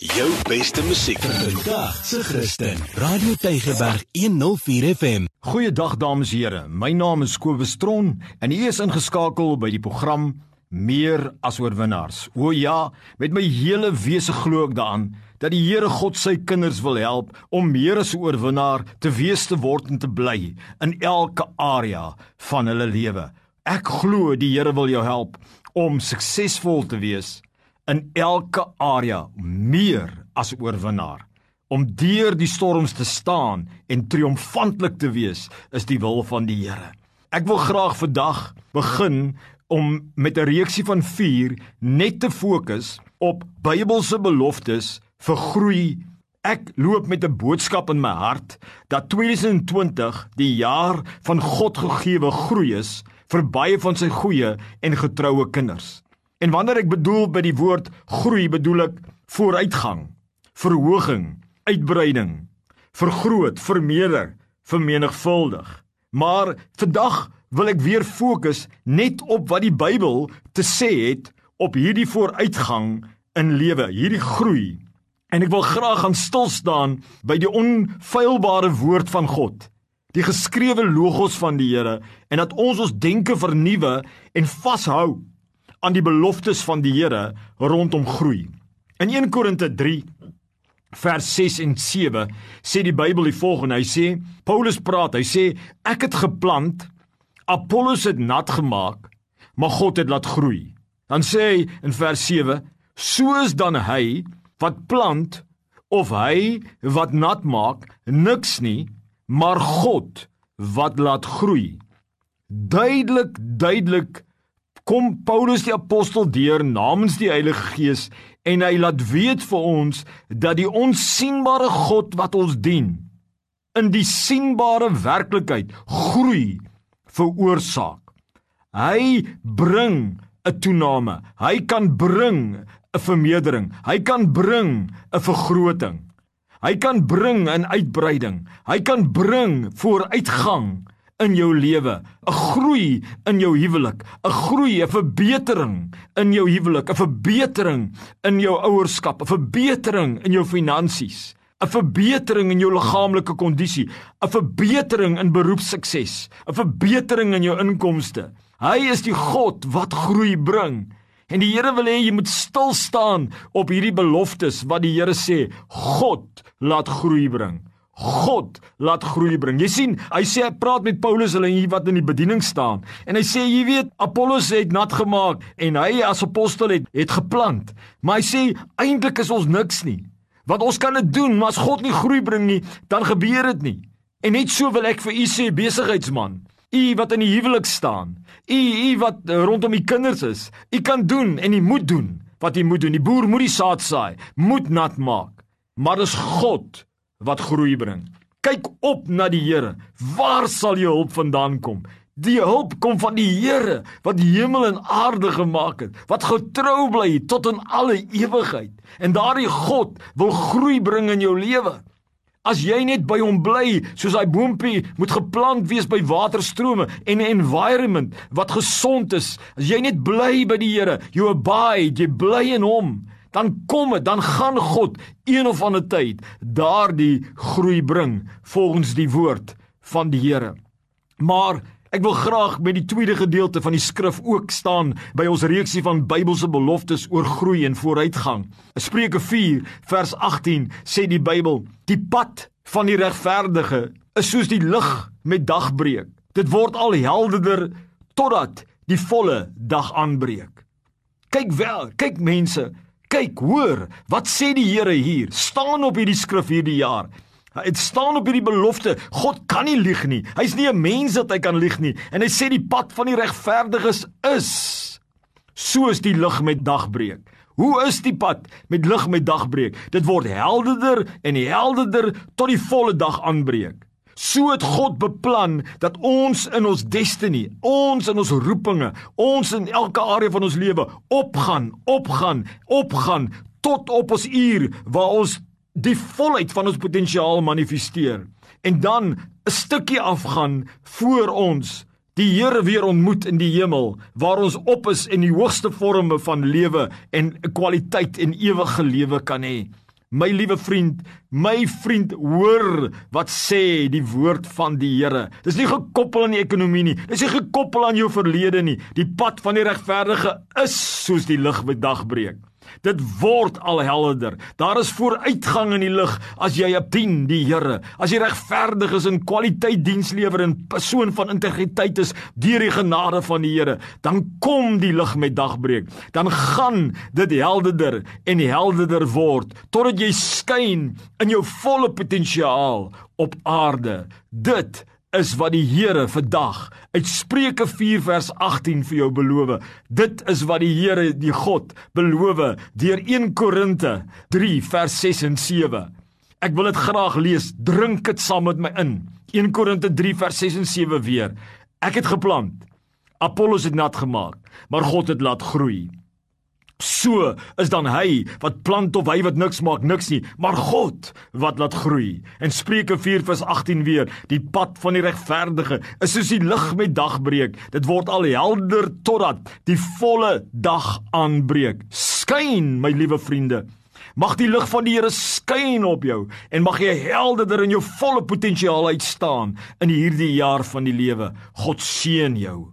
Jou beste musiek Vandag se Christen. Radio Tygerberg 104 FM. Goeiedag dames en here. My naam is Kobus Tron en u is ingeskakel by die program Meer as oorwinnaars. O ja, met my hele wese glo ek daaraan dat die Here God sy kinders wil help om meer as 'n oorwinnaar te wees te word en te bly in elke area van hulle lewe. Ek glo die Here wil jou help om suksesvol te wees in elke area meer as 'n oorwinnaar. Om deur die storms te staan en triomfantelik te wees, is die wil van die Here. Ek wil graag vandag begin om met 'n reeksie van 4 net te fokus op Bybelse beloftes vir groei. Ek loop met 'n boodskap in my hart dat 2020 die jaar van God gegeewe groei is vir baie van sy goeie en getroue kinders. En wanneer ek bedoel by die woord groei, bedoel ek vooruitgang, verhoging, uitbreiding, vergroot, vermeerder, vermenigvuldig. Maar vandag wil ek weer fokus net op wat die Bybel te sê het op hierdie vooruitgang in lewe, hierdie groei. En ek wil graag gaan stil staan by die onfeilbare woord van God, die geskrewe logos van die Here en dat ons ons denke vernuwe en vashou aan die beloftes van die Here rondom groei. In 1 Korinte 3 vers 6 en 7 sê die Bybel die volgende. Hy sê Paulus praat, hy sê ek het geplant, Apollos het nat gemaak, maar God het laat groei. Dan sê hy in vers 7, soos dan hy wat plant of hy wat nat maak, niks nie, maar God wat laat groei. Duidelik, duidelik kom Paulus die apostel deur namens die Heilige Gees en hy laat weet vir ons dat die onsigbare God wat ons dien in die sigbare werklikheid groei veroorsaak. Hy bring 'n toename. Hy kan bring 'n vermeerdering. Hy kan bring 'n vergroting. Hy kan bring 'n uitbreiding. Hy kan bring vooruitgang in jou lewe, 'n groei in jou huwelik, 'n groei, 'n verbetering in jou huwelik, 'n verbetering in jou ouerskap, 'n verbetering in jou finansies, 'n verbetering in jou liggaamlike kondisie, 'n verbetering in beroepssukses, 'n verbetering in jou inkomste. Hy is die God wat groei bring. En die Here wil hê jy moet stil staan op hierdie beloftes wat die Here sê, God laat groei bring. God laat groei bring. Jy sien, hy sê hy praat met Paulus hulle hier wat in die bediening staan. En hy sê jy weet, Apollos het nat gemaak en hy as apostel het het geplant. Maar hy sê eintlik is ons niks nie. Want ons kan dit doen, maar as God nie groei bring nie, dan gebeur dit nie. En net so wil ek vir u sê besigheidsman, u wat in die huwelik staan, u u wat rondom u kinders is, u kan doen en u moet doen wat u moet doen. Die boer moet die saad saai, moet nat maak. Maar dis God wat groei bring. Kyk op na die Here. Waar sal jou hulp vandaan kom? Die hulp kom van die Here wat die hemel en aarde gemaak het, wat getrou bly tot in alle ewigheid. En daardie God wil groei bring in jou lewe. As jy net by hom bly, soos daai boontjie moet geplant wees by waterstrome en 'n environment wat gesond is. As jy net bly by die Here, you abide, jy bly in hom dan kom dit, dan gaan God een of ander tyd daardie groei bring volgens die woord van die Here. Maar ek wil graag met die tweede gedeelte van die skrif ook staan by ons reeksie van Bybelse beloftes oor groei en vooruitgang. Spreuke 4 vers 18 sê die Bybel: "Die pad van die regverdige is soos die lig met dagbreek. Dit word al helderder totdat die volle dag aanbreek." Kyk wel, kyk mense, Kyk, hoor, wat sê die Here hier? Staan op hierdie skrif hierdie jaar. Dit staan op hierdie belofte. God kan nie lieg nie. Hy's nie 'n mens dat hy kan lieg nie. En hy sê die pad van die regverdiges is soos die lig met dagbreek. Hoe is die pad met lig met dagbreek? Dit word helderder en helderder tot die volle dag aanbreek. So het God beplan dat ons in ons destiny, ons in ons roepinge, ons in elke area van ons lewe opgaan, opgaan, opgaan tot op ons uur waar ons die volheid van ons potensiaal manifesteer. En dan 'n stukkie afgaan voor ons die Here weer ontmoet in die hemel waar ons op is in die hoogste vorme van lewe en kwaliteit en ewige lewe kan hê. My liewe vriend, my vriend, hoor wat sê die woord van die Here. Dis nie gekoppel aan die ekonomie nie. Dis nie gekoppel aan jou verlede nie. Die pad van die regverdige is soos die lig by dagbreek. Dit word al helderder. Daar is vooruitgang in die lig as jy dien die Here. As jy regverdig is en kwaliteit diens lewer en persoon van integriteit is deur die genade van die Here, dan kom die lig met dagbreek. Dan gaan dit helderder en helderder word totdat jy skyn in jou volle potensiaal op aarde. Dit is wat die Here vandag uit Spreuke 4 vers 18 vir jou beloof. Dit is wat die Here, die God, beloof deur 1 Korinte 3 vers 6 en 7. Ek wil dit graag lees. Drink dit saam met my in. 1 Korinte 3 vers 6 en 7 weer. Ek het geplant. Apollos het nat gemaak, maar God het laat groei. So is dan hy wat plant of hy wat niks maak niks nie, maar God wat laat groei. En Spreuke 4:18 weer, die pad van die regverdige is soos die lig met dagbreek. Dit word al helder totdat die volle dag aanbreek. Skyn, my liewe vriende. Mag die lig van die Here skyn op jou en mag jy helderder in jou volle potensiaal uitstaan in hierdie jaar van die lewe. God seën jou.